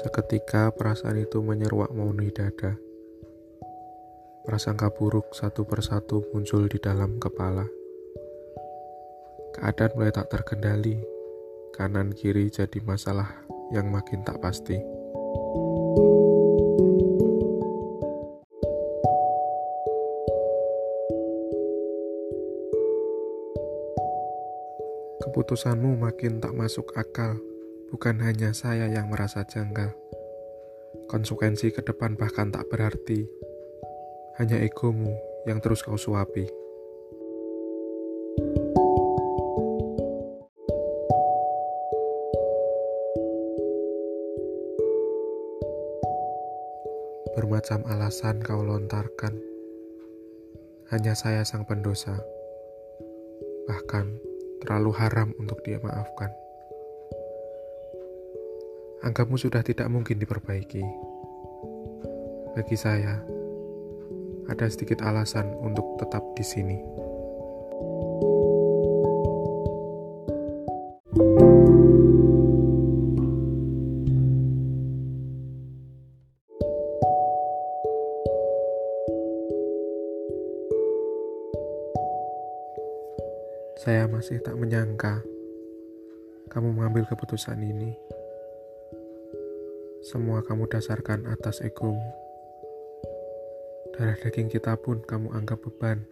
Seketika perasaan itu menyeruak memenuhi dada. Prasangka buruk satu persatu muncul di dalam kepala. Keadaan mulai tak terkendali, kanan kiri jadi masalah yang makin tak pasti. Keputusanmu makin tak masuk akal. Bukan hanya saya yang merasa janggal. Konsekuensi ke depan bahkan tak berarti. Hanya egomu yang terus kau suapi. Bermacam alasan kau lontarkan. Hanya saya sang pendosa. Bahkan terlalu haram untuk dia maafkan anggapmu sudah tidak mungkin diperbaiki. Bagi saya, ada sedikit alasan untuk tetap di sini. Saya masih tak menyangka kamu mengambil keputusan ini. Semua kamu dasarkan atas egomu. Darah daging kita pun kamu anggap beban.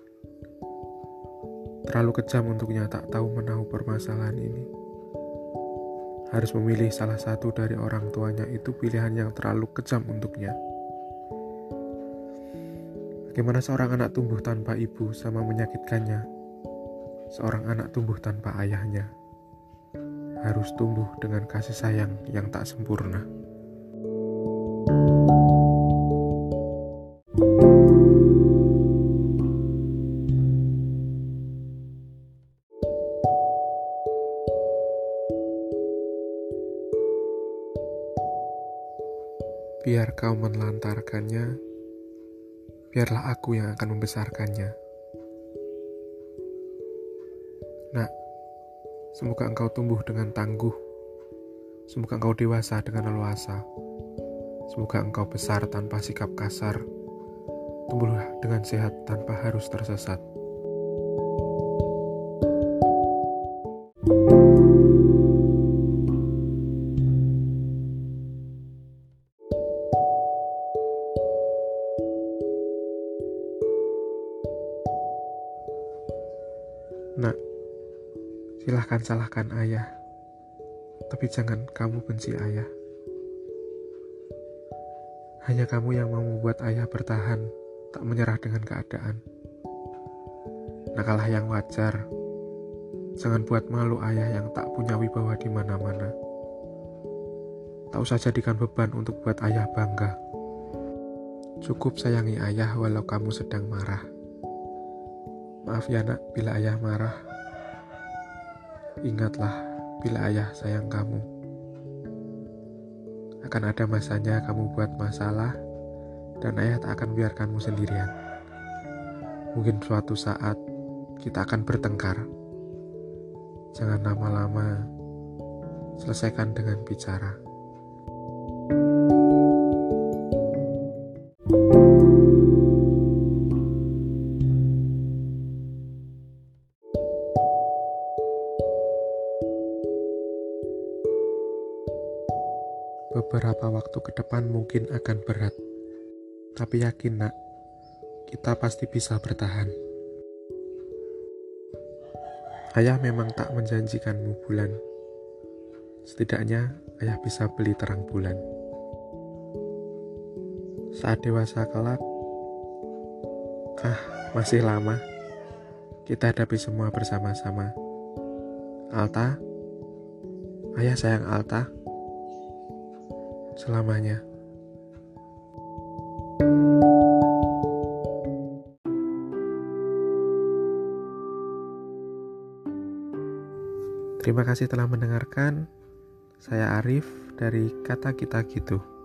Terlalu kejam untuknya tak tahu menahu permasalahan ini. Harus memilih salah satu dari orang tuanya itu pilihan yang terlalu kejam untuknya. Bagaimana seorang anak tumbuh tanpa ibu sama menyakitkannya? Seorang anak tumbuh tanpa ayahnya harus tumbuh dengan kasih sayang yang tak sempurna. Biar kau menelantarkannya, biarlah aku yang akan membesarkannya. Nak, semoga engkau tumbuh dengan tangguh. Semoga engkau dewasa dengan leluasa. Semoga engkau besar tanpa sikap kasar. Tumbuhlah dengan sehat tanpa harus tersesat. Nak, silahkan salahkan ayah, tapi jangan kamu benci ayah. Hanya kamu yang mau membuat ayah bertahan, tak menyerah dengan keadaan. Nakalah yang wajar, jangan buat malu ayah yang tak punya wibawa di mana-mana. Tak usah jadikan beban untuk buat ayah bangga. Cukup sayangi ayah walau kamu sedang marah. Maaf ya nak, bila ayah marah. Ingatlah, bila ayah sayang kamu. Akan ada masanya kamu buat masalah, dan ayah tak akan biarkanmu sendirian. Mungkin suatu saat kita akan bertengkar. Jangan lama-lama, selesaikan dengan bicara. Beberapa waktu ke depan mungkin akan berat, tapi yakin, Nak, kita pasti bisa bertahan. Ayah memang tak menjanjikanmu bulan. Setidaknya ayah bisa beli terang bulan. Saat dewasa kelak, ah, masih lama. Kita hadapi semua bersama-sama. Alta, ayah sayang Alta selamanya. Terima kasih telah mendengarkan. Saya Arif dari Kata Kita Gitu.